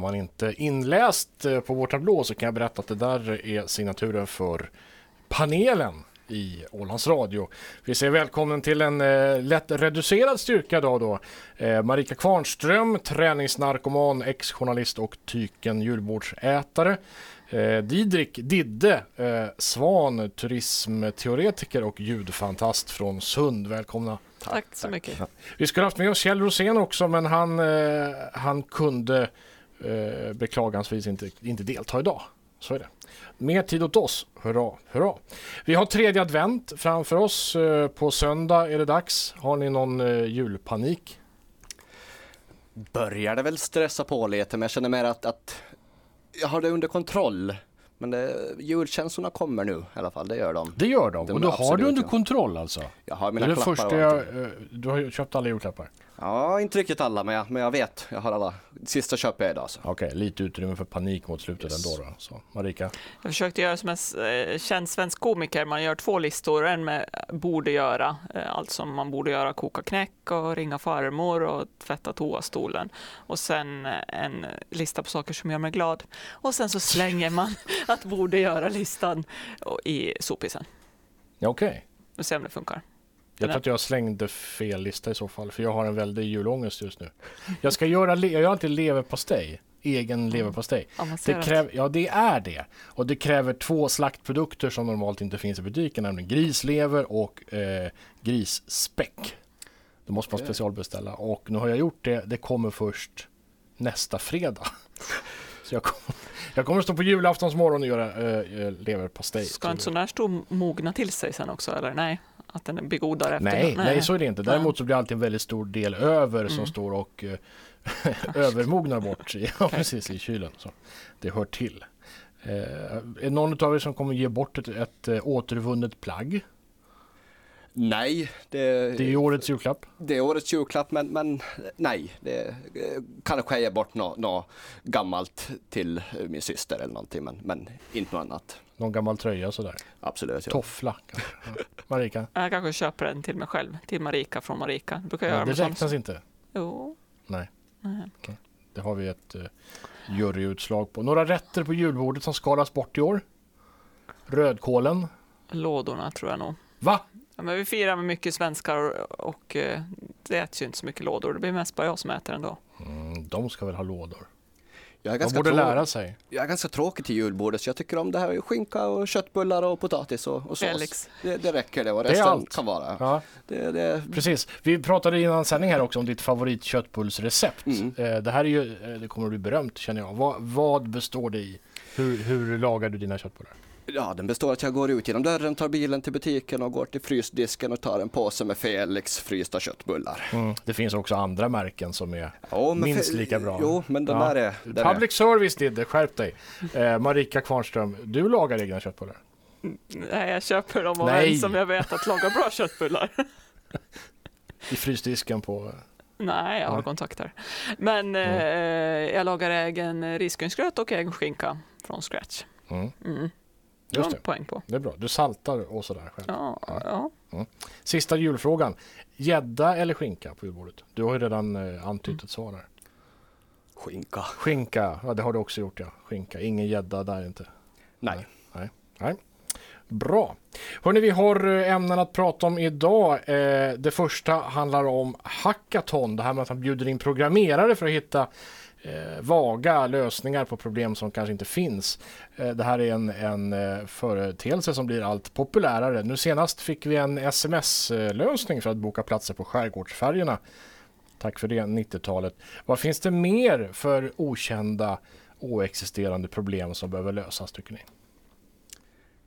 man inte inläst eh, på vår tablå så kan jag berätta att det där är signaturen för panelen i Ålands Radio. Vi säger välkommen till en eh, lätt reducerad styrka idag då. Eh, Marika Kvarnström, träningsnarkoman, ex-journalist och tyken julbordsätare. Eh, Didrik Didde eh, Svan, turismteoretiker och ljudfantast från Sund. Välkomna! Tack, tack så mycket. Vi skulle haft med oss Kjell Rosén också men han, eh, han kunde eh, beklagansvis inte, inte delta idag. Så är det. Mer tid åt oss. Hurra, hurra. Vi har tredje advent framför oss. Eh, på söndag är det dags. Har ni någon eh, julpanik? Börjar det väl stressa på lite men jag känner mer att, att jag har det under kontroll. Men det, julkänslorna kommer nu i alla fall, det gör de. Det gör de, De och du har det under kontroll alltså? Jag har Det mina är det klappar första jag, du har ju köpt alla julklappar? Ja, inte riktigt alla men jag, men jag vet. Jag har alla. Sista köper jag idag så. Okej, lite utrymme för panik mot slutet Yes. ändå då. Så, Marika? Jag försökte göra som en eh, känd svensk komiker. Man gör två listor. En med borde göra, eh, allt som man borde göra. Koka knäck och ringa farmor och tvätta toastolen. Och sen eh, en lista på saker som gör mig glad. Och sen så slänger man att borde göra-listan i sopisen. Okej. Och ser om det funkar. Jag tror att jag slängde fel lista i så fall, för jag har en väldig julångest just nu. Jag ska göra, jag gör alltid leverpastej, egen leverpastej. Det kräver, ja, det är det. Och det kräver två slaktprodukter som normalt inte finns i butiken, nämligen grislever och eh, grisspäck. Det måste man specialbeställa och nu har jag gjort det. Det kommer först nästa fredag. Så jag kommer, jag kommer stå på julaftons morgon och göra eh, leverpastej. Ska en sån där stor mogna till sig sen också, eller nej? Att den blir godare efter? Nej, nej, så är det inte. Nej. Däremot så blir alltid en väldigt stor del över som Mm. står och eh, övermognar bort i, ja, precis, i kylen. Så det hör till. Eh, är någon av er som kommer ge bort ett, ett återvunnet plagg? Nej, det, Det är årets julklapp. det är årets julklapp men, men nej. Det eh, kanske jag ger bort något nå gammalt till eh, min syster eller någonting men, men inte något annat. Någon gammal tröja sådär. Absolut. Ja. Toffla. Marika? Jag kanske köper en till mig själv, till Marika från Marika. Det brukar jag Ja, göra det räknas inte. Jo. Nej. Nej. Det har vi ett eh, juryutslag på. Några rätter på julbordet som skalas bort i år? Rödkålen. Lådorna tror jag nog. Va? Ja, men vi firar med mycket svenskar och, och eh, det äts ju inte så mycket lådor. Det blir mest bara jag som äter ändå. Mm, de ska väl ha lådor? Jag, är De ganska borde trå- lära sig. jag är ganska tråkig till julbordet så jag tycker om det här skinka och köttbullar och potatis och, och sås. Felix. Det, det räcker det och Det är resten allt. kan vara. Ja. Det, det, Precis. Vi pratade innan sändning här också om ditt favoritköttbullsrecept. Mm. Eh, Det här är ju, eh, det kommer att bli berömt känner jag. Vad, vad består det i? Hur, hur lagar du dina köttbullar? Ja, den består av att jag går ut genom dörren, tar bilen till butiken och går till frysdisken och tar en påse med Felix frysta köttbullar. Det finns också andra märken som är Ja, minst lika bra. Jo, men den Ja. där är... Den är Public service did det, skärp dig. Eh, Marika Kvarnström, du lagar egna köttbullar? Nej, jag köper dem av Nej. en som jag vet att lagar bra köttbullar. I frysdisken på... Nej, jag har Nej. kontakter. Men eh, jag lagar egen risgrynsgröt och egen skinka från scratch. Mm, Mm. Det just det, poäng på. det är bra. Du saltar och sådär själv. Ja, ja. Sista julfrågan. Gädda eller skinka på julbordet? Du har ju redan eh, antytt ett svar där. Skinka. Skinka, ja det har du också gjort ja. Skinka, ingen gädda där inte. Nej. Nej. Bra. Hörrni, vi har eh, ämnen att prata om idag. Eh, det första handlar om hackathon. Det här med att man bjuder in programmerare för att hitta eh, vaga lösningar på problem som kanske inte finns. Eh, det här är en, en eh, företeelse som blir allt populärare. Nu senast fick vi en sms-lösning för att boka platser på skärgårdsfärjorna. Tack för det, 90-talet. Vad finns det mer för okända, oexisterande problem som behöver lösas tycker ni?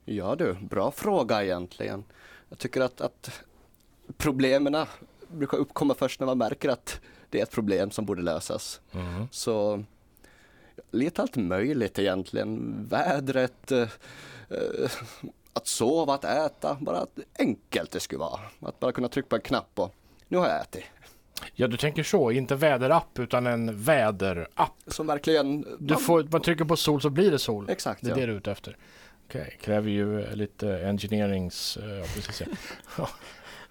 Ja du, bra fråga egentligen. Jag tycker att, att problemen brukar uppkomma först när man märker att det är ett problem som borde lösas. Så lite allt möjligt egentligen. Vädret, eh, eh, att sova, att äta, bara att enkelt det skulle vara. Att bara kunna trycka på en knapp och nu har jag ätit. Ja, du tänker så. Inte väderapp utan en väderapp. Som verkligen... Du får, man trycker på sol så blir det sol. Exakt, Det är ja. det du är ute efter. Okej, kräver ju lite engineerings... eh, Ja, precis.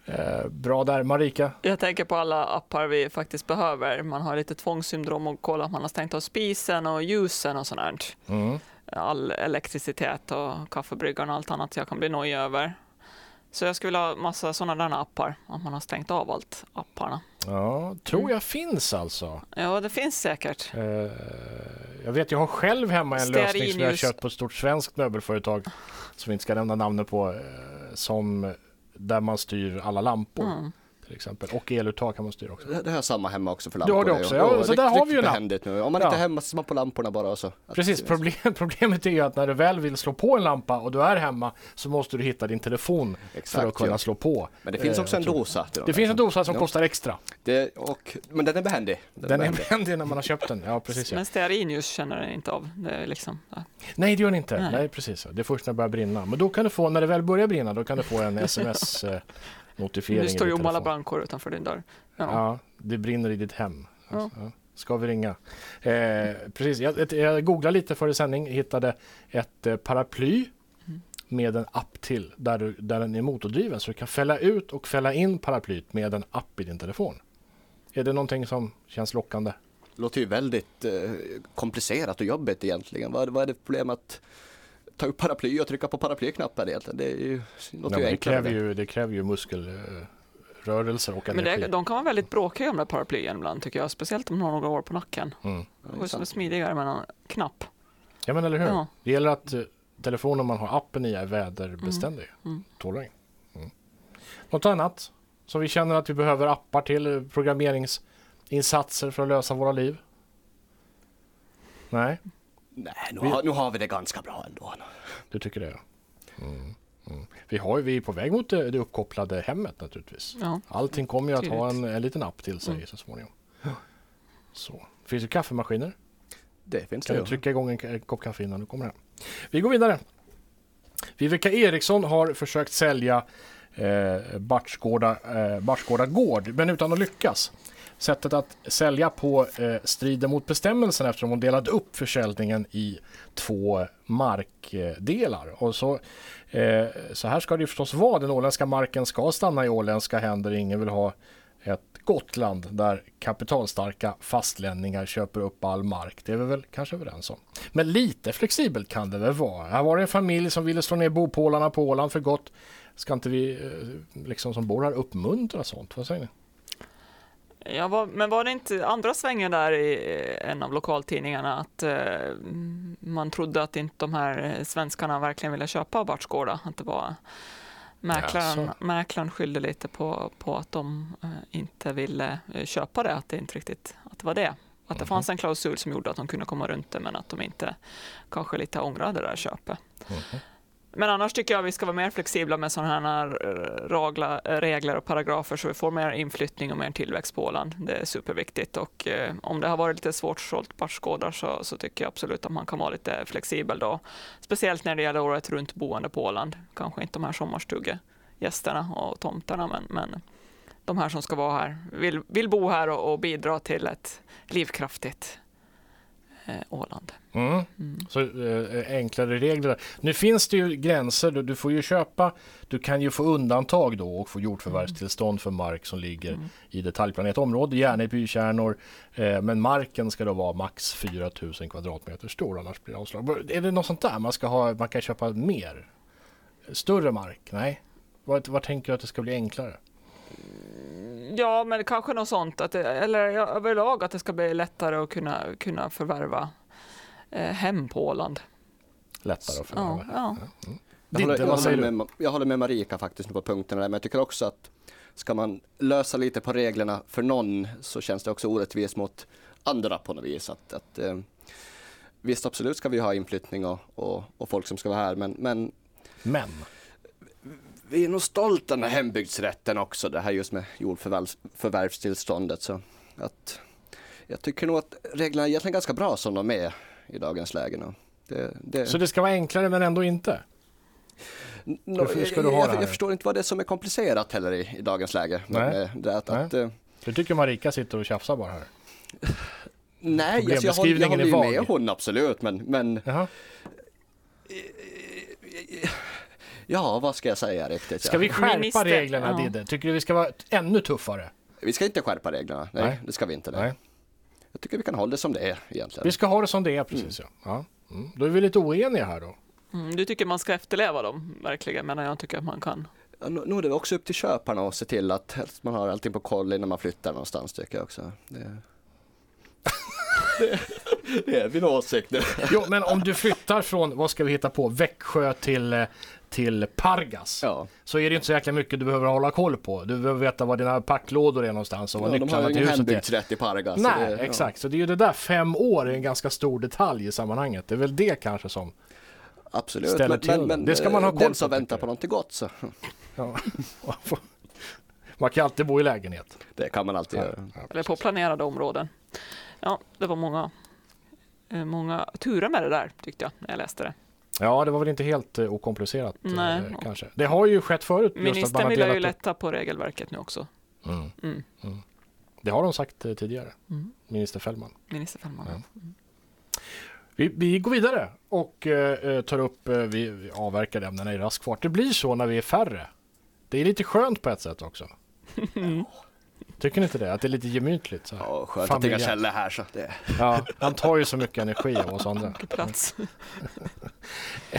Eh, bra där. Marika? Jag tänker på alla appar vi faktiskt behöver. Man har lite tvångssyndrom och kolla att man har stängt av spisen och ljusen och sånt. Mm. All elektricitet och kaffebryggaren och allt annat jag kan bli nojig över. Så jag skulle vilja ha massa sådana där appar, om man har stängt av allt apparna. Ja, tror jag finns alltså. Ja, det finns säkert. Eh, jag vet, jag har själv hemma en lösning som jag har Stearinljus. köpt på ett stort svenskt möbelföretag som vi inte ska nämna namnet på. Eh, som där man styr alla lampor Mm till exempel. Och eluttag kan man styra också. Det, det har jag samma hemma också för Du har lamporna. det också, ja, Och så där har vi ju behändigt nu. Om man Ja. inte är hemma så ser man på lamporna bara och så. Att- Precis, problem, problemet är ju att när du väl vill slå på en lampa och du är hemma så måste du hitta din telefon för Exakt, att kunna ja. slå på. Men det finns Eh, också en dosa. Det där. finns en dosa som Ja. kostar extra. Det, och, men den är behändig. Den är behändig. behändig när man har köpt den. Ja, precis. Ja. Men stearinljus känner den inte av. Det är liksom, ja. Nej, det gör den inte. Nej. Nej. precis. Det är först när det börjar brinna. Men då kan du få, när det väl börjar brinna, då kan du få en sms-notifiering. Nu står ju om alla brandkår utanför din dörr. Ja. Ja, det brinner i ditt hem. Ja. Alltså, ja. Ska vi ringa? Eh, precis, jag, jag googlade lite före sändning, hittade ett eh, paraply Mm. med en app till där, du, där den är motordriven så du kan fälla ut och fälla in paraplyt med en app i din telefon. Är det någonting som känns lockande? låter ju väldigt eh, komplicerat och jobbigt egentligen. Vad, vad är det problem att ta upp paraply och trycka på paraplyknappen egentligen? Det är ju, låter Nej, ju men det, kräver ju, det kräver ju muskelrörelser och Men energi. det, de kan vara väldigt bråkiga de där paraplyen ibland tycker jag. Speciellt om de har några år på nacken. Mm. Det går som smidigare med en knapp. Ja men eller hur? Ja. Det gäller att eh, telefonen man har appen i är väderbeständig. Mm. Regn. Mm. Något annat som vi känner att vi behöver appar till eh, programmeringsinsatser för att lösa våra liv? Nej, Nej, nu, Vi- har, nu har vi det ganska bra ändå. du tycker det? ja. Mm. Mm. Vi, har, vi är på väg mot det, det uppkopplade hemmet naturligtvis. Ja. Allting kommer ju att ha en, en liten app till sig Mm. så småningom. Så. Det finns ju kaffemaskiner. Det finns Kan det du ju. trycka igång en, en kopp kaffe innan du kommer hem. Vi går vidare. Viveka Eriksson har försökt sälja eh, Bartsgårda, eh, Bartsgårda gård, men utan att lyckas. Sättet att sälja på eh, strider mot bestämmelserna eftersom hon delade upp försäljningen i två markdelar. Och så, eh, så här ska det ju förstås vara. Den åländska marken ska stanna i åländska händer. Ingen vill ha ett Gotland där kapitalstarka fastlänningar köper upp all mark. Det är vi väl kanske överens om. Men lite flexibelt kan det väl vara. Här var det en familj som ville slå ner bopålarna på Åland för gott. Ska inte vi eh, liksom som bor här uppmuntra sånt? Vad säger ni? Ja, var, men var det inte andra svängen där i en av lokaltidningarna att eh, man trodde att inte de här eh, svenskarna verkligen ville köpa Bartsgårda? Att det var mäklaren, Jaså. mäklaren skyllde lite på, på att de eh, inte ville eh, köpa det, att det inte riktigt att det var det. Att det Mhm. fanns en klausul som gjorde att de kunde komma runt det, men att de inte kanske lite ångrade det där köpet. Mhm. Men annars tycker jag vi ska vara mer flexibla med sådana här eh, ragla, eh, regler och paragrafer så vi får mer inflyttning och mer tillväxt på Åland. Det är superviktigt och eh, om det har varit lite svårt sålt barskådar så, så tycker jag absolut att man kan vara lite flexibel då. Speciellt när det gäller året runt boende på Åland. Kanske inte de här sommarstugegästerna och tomtarna men, men de här som ska vara här vill, vill bo här och, och bidra till ett livskraftigt Åland. Mm. Mm. Så eh, enklare regler. Nu finns det ju gränser. Du, du får ju köpa. Du kan ju få undantag då och få jordförvärvstillstånd för mark som ligger Mm. i detaljplanerat område, gärna i bykärnor. Eh, men marken ska då vara max 4000 kvadratmeter stor, annars blir det avslag. Är det något sånt där man ska ha? Man kan köpa mer? Större mark? Nej. Vad, vad tänker du att det ska bli enklare? Ja, men kanske något sånt. Att det, eller ja, överlag att det ska bli lättare att kunna, kunna förvärva eh, hem på Åland. Lättare att Ja, förvärva? ja. Jag håller, Didde, jag, vad säger håller med, jag håller med Marika faktiskt nu på punkterna där, men jag tycker också att ska man lösa lite på reglerna för någon så känns det också orättvist mot andra på något vis. Att, att, eh, visst, absolut ska vi ha inflyttning och, och, och folk som ska vara här, men, men Men. Vi är nog stolta med hembygdsrätten också, det här just med jordförvärvstillståndet. Så att jag tycker nog att reglerna är egentligen ganska bra som de är i dagens läge. Det, det, Så det ska vara enklare men ändå inte? Du jag, jag, jag förstår inte vad det är som är komplicerat heller i, i dagens läge. Nej. Med, med det att, att, eh, Du tycker Marika sitter och tjafsar bara här? nej, alltså jag, håller, jag håller ju med hon absolut, men, men Jaha. Ja, vad ska jag säga riktigt? Ska ja. vi skärpa Minister- reglerna ja. Didde? Tycker du vi ska vara ännu tuffare? vi ska inte skärpa reglerna. Nej, Nej. det ska vi inte. Nej. Nej. Jag tycker vi kan hålla det som det är egentligen. Vi ska ha det som det är precis ja. ja. Mm. Då är vi lite oeniga här då. Mm, du tycker man ska efterleva dem, verkligen, men jag tycker att man kan. Ja, nu är det också upp till köparna att se till att man har allting på koll innan man flyttar någonstans tycker jag också. Det, det, det är min åsikt nu. Jo, men om du flyttar från, vad ska vi hitta på, Växjö till, eh, till Pargas. Ja, Så är det inte så jäkla mycket du behöver hålla koll på. Du behöver veta var dina packlådor är någonstans och var ja de nycklarna har ju till huset är. hembygdsrätt i Pargas. så Nej, det, ja. exakt. Så det är ju det där fem år är en ganska stor detalj i sammanhanget. Det är väl det kanske som... Absolut, ställer men, till men, det. men Det ska man ha eh, koll den som på, väntar på någonting gott så Ja. Man kan alltid bo i lägenhet. det kan man alltid Ja, göra. Eller på planerade områden. Ja, det var många, eh, många turer med det där, tyckte jag, när jag läste det. Ja, det var väl inte helt eh, okomplicerat eh, Nej. kanske. Det har ju skett förut. just att man Ministern vill ju upp- lätta på regelverket nu också. Mm. Mm. Det har de sagt eh, tidigare, Mm. minister Fällman. Minister Fällman. Ja. Vi, vi går vidare och eh, eh, tar upp, eh, vi, vi avverkar ämnena i rask fart. Det blir så när vi är färre. Det är lite skönt på ett sätt också. Tycker ni inte det? Att det är lite gemytligt? Så här. Ja, skönt att inga Familjärt. källor här så det Ja, han tar ju så mycket energi av oss andra. Mycket plats.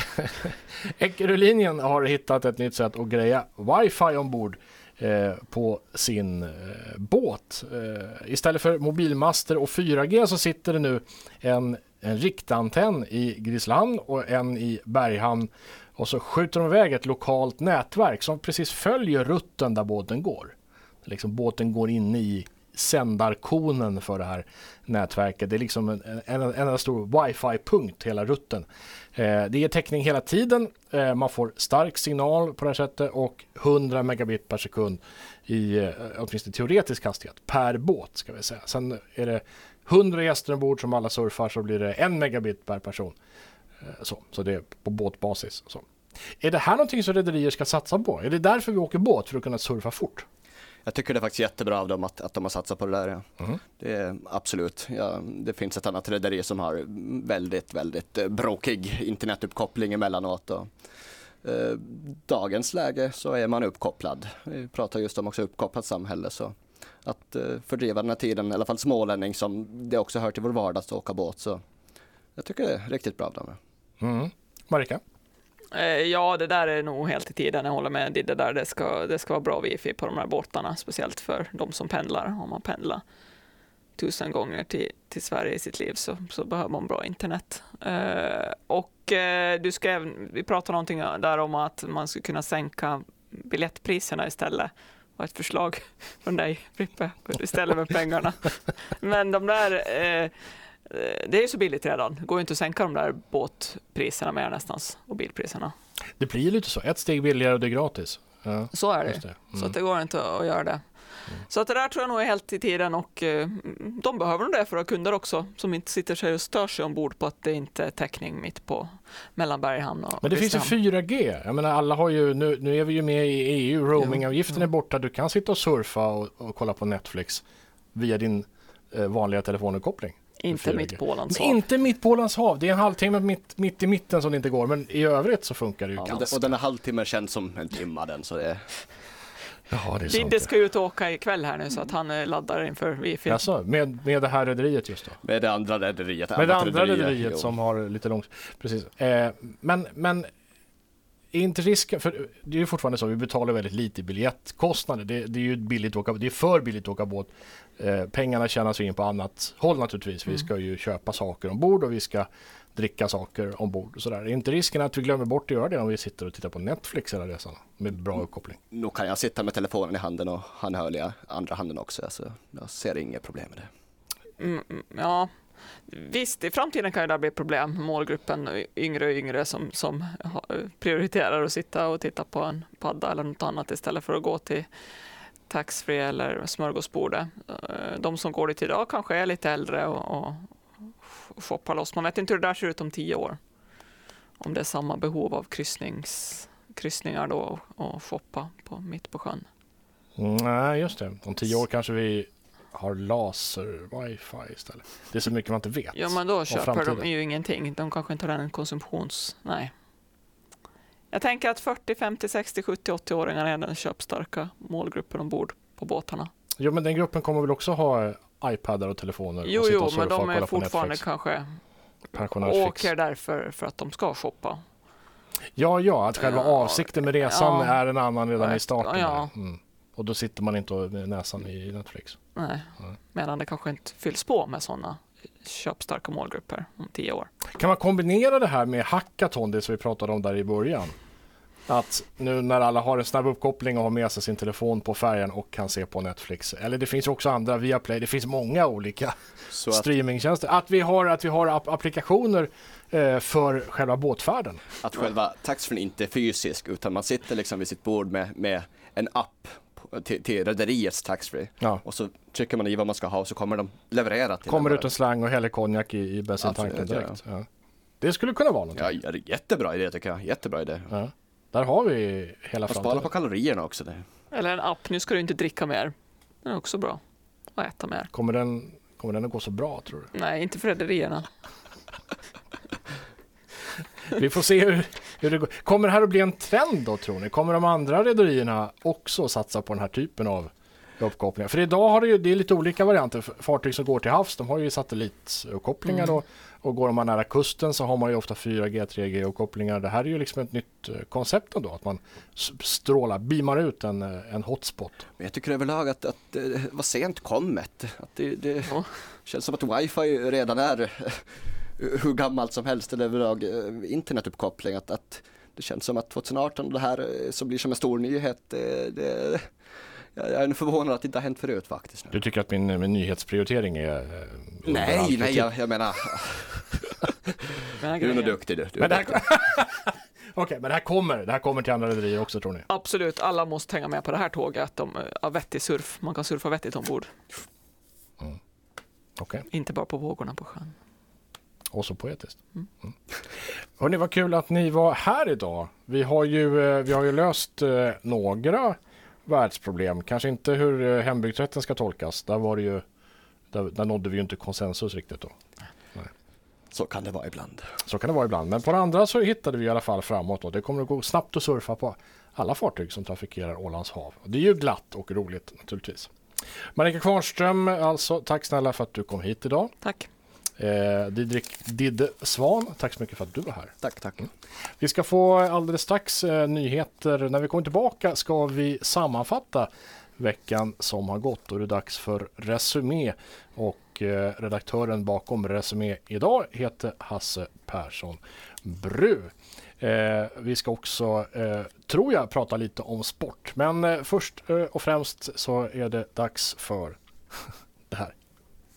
Eckerölinjen har hittat ett nytt sätt att greja wifi ombord eh, på sin eh, båt. Eh, istället för mobilmaster och 4G så sitter det nu en, en riktantenn i Grisland och en i Berghamn och så skjuter de iväg ett lokalt nätverk som precis följer rutten där båten går. Liksom båten går inne i sändarkonen för det här nätverket. Det är liksom en, en, en enda stor wifi-punkt hela rutten. Eh, det ger täckning hela tiden. Eh, man får stark signal på det här sättet och 100 megabit per sekund i eh, åtminstone teoretisk hastighet per båt ska vi säga. Sen är det 100 gäster ombord som alla surfar så blir det en megabit per person. Eh, så, så det är på båtbasis. Så. Är det här någonting som rederier ska satsa på? Är det därför vi åker båt? För att kunna surfa fort? Jag tycker det är faktiskt jättebra av dem att, att de har satsat på det där. Ja. Mhm. Det är absolut. Ja, det finns ett annat rederi som har väldigt, väldigt eh, bråkig internetuppkoppling emellanåt. Och, eh, dagens läge så är man uppkopplad. Vi pratar just om också uppkopplat samhälle. Så att eh, fördriva den här tiden, i alla fall smålänning som det också hör till vår vardag att åka båt. Så jag tycker det är riktigt bra av dem. Mm. Marika? Eh, Ja, det där är nog helt i tiden. Jag håller med Didde där. Det ska, det ska vara bra wifi på de här båtarna, speciellt för de som pendlar. Om man pendlar tusen gånger till, till Sverige i sitt liv så, så behöver man bra internet. Eh, och eh, du skrev, vi pratade någonting där om att man skulle kunna sänka biljettpriserna istället. Det var ett förslag från dig, Frippe, istället med pengarna. Men de där, eh, det är ju så billigt redan. Det går ju inte att sänka de där båtpriserna mer nästans, och bilpriserna. Det blir lite så. Ett steg billigare och det är gratis. Ja, Så är det. det. Så Mm. att det går inte att göra det. Så att det där tror jag nog är helt i tiden och eh, de behöver nog det för att ha kunder också som inte sitter sig och stör sig ombord på att det inte är täckning mitt på mellan Berghamn och Men det finns ju Kristinehamn. 4G. Jag menar alla har ju, nu, nu är vi ju med i EU, roamingavgiften är borta. Du kan sitta och surfa och, och kolla på Netflix via din eh, vanliga telefonuppkoppling. Inte 4G. mitt Ålands hav. inte mitt på Ålands hav. Det är en halvtimme mitt, mitt i mitten som det inte går. Men i övrigt så funkar det ju Ja, och, ganska. den, och den här halvtimmen känns som en timme den. Så det är, Ja, det är sant. Didde ska ut och åka ikväll här nu så att han eh, laddar inför wifi. Alltså, med, med det här rederiet just då. med det andra rederiet. Med det andra rederi, rederiet som har lite långt... Precis. Eh, men, men är inte risken, för det är ju fortfarande så, vi betalar väldigt lite i biljettkostnader. Det, det är ju billigt att åka, det är för billigt att åka båt. Eh, pengarna tjänas in på annat håll naturligtvis. Vi ska ju köpa saker ombord och vi ska dricka saker ombord och sådär. Är inte risken att vi glömmer bort att göra det om vi sitter och tittar på Netflix hela resan med bra uppkoppling? Nu kan jag sitta med telefonen i handen och handhörliga andra handen också. Alltså, jag ser inget problem med det. Mm, mm, ja, visst, i framtiden kan det bli problem. Målgruppen yngre och yngre som, som prioriterar att sitta och titta på en padda eller något annat istället för att gå till taxfree eller smörgåsbordet. Eh, de som går dit idag kanske är lite äldre och, och shoppar loss. Man vet inte hur det där ser ut om tio år. Om det är samma behov av kryssnings, kryssningar då och shoppa på, mitt på sjön. Mm, nej, just det. Om tio år kanske vi har laser-wifi istället. Det är så mycket man inte vet. Ja, men då köper de ju ingenting. De kanske inte har den konsumtions... Nej. Jag tänker att 40, 50, 60, 70, 80-åringar är den köpstarka målgruppen ombord på båtarna. Jo, men den gruppen kommer väl också ha iPadar och telefoner? Jo, och jo, och men de är fortfarande kanske åker därför för att de ska shoppa. Ja, ja, att själva Ja, avsikten med resan ja. är en annan redan i starten. ja. Mm. Och då sitter man inte och- med näsan i Netflix. Nej. Nej. Medan det kanske inte fylls på med sådana köpstarka målgrupper om tio år. Kan man kombinera det här med hackathon, det som vi pratade om där i början? Att nu när alla har en snabb uppkoppling och har med sig sin telefon på färjan och kan se på Netflix. Eller det finns också andra, Viaplay, det finns många olika Så att, streamingtjänster. Att vi har, att vi har app- applikationer eh, för själva båtfärden. att själva taxfree inte är fysisk utan man sitter liksom vid sitt bord med, med en app till, till rederiets taxfree Ja. och så trycker man i vad man ska ha och så kommer de leverera till Kommer ut en slang och häller konjak i, i bensintanken direkt. Ja. Det skulle kunna vara något. Ja, jättebra idé tycker jag. Jättebra idé. Ja. Där har vi hela Och spara framtiden. på kalorierna också. Det. Eller en app, nu ska du inte dricka mer. Det är också bra. Och äta mer. Kommer den, kommer den att gå så bra tror du? Nej, inte för rederierna. Vi får se hur, hur det går. Kommer det här att bli en trend då tror ni? Kommer de andra rederierna också satsa på den här typen av uppkopplingar? För idag har det ju, det är lite olika varianter. Fartyg som går till havs, de har ju satellituppkopplingar Mm. då. Och går man nära kusten så har man ju ofta 4G, 3G-uppkopplingar. Det här är ju liksom ett nytt eh, koncept ändå. Att man strålar, beamar ut en, eh, en hotspot. Men jag tycker överlag att, att det var sent kommet. Att det, det Ja. känns som att wifi redan är hur gammalt som helst eller överlag eh, internetuppkoppling. Att, att det känns som att 2018 det här eh, som blir som en stor nyhet. Det, det, jag är förvånad att det inte har hänt förut faktiskt. Nu. Du tycker att min, min nyhetsprioritering är... eh, Nej, nej, jag, jag menar, Men du är nog duktig du. du Men här. Okej, men det här kommer. Det här kommer till andra rederier också tror ni? Absolut, alla måste hänga med på det här tåget. De har vettig surf. Man kan surfa vettigt ombord. Okej. Inte bara på vågorna på sjön. Och så poetiskt. Mm. Hörrni, vad kul att ni var här idag. Vi har ju, eh, vi har ju löst eh, några världsproblem. Kanske inte hur eh, hembygdsrätten ska tolkas. Där, var det ju, där, där nådde vi ju inte konsensus riktigt då. Så kan det vara ibland. Så kan det vara ibland. Men på det andra så hittade vi i alla fall framåt. Och det kommer att gå snabbt att surfa på alla fartyg som trafikerar Ålands hav. Det är ju glatt och roligt naturligtvis. Marika Kvarnström, alltså tack snälla för att du kom hit idag. Tack. Eh, Didrik Didde Svan, tack så mycket för att du var här. Tack, tack. Vi ska få alldeles strax eh, nyheter. När vi kommer tillbaka ska vi sammanfatta veckan som har gått. Då är det dags för Resumé. Och eh, redaktören bakom Resumé idag heter Hasse Persson Bru. Eh, vi ska också, eh, tror jag, prata lite om sport. Men eh, först eh, och främst så är det dags för det här.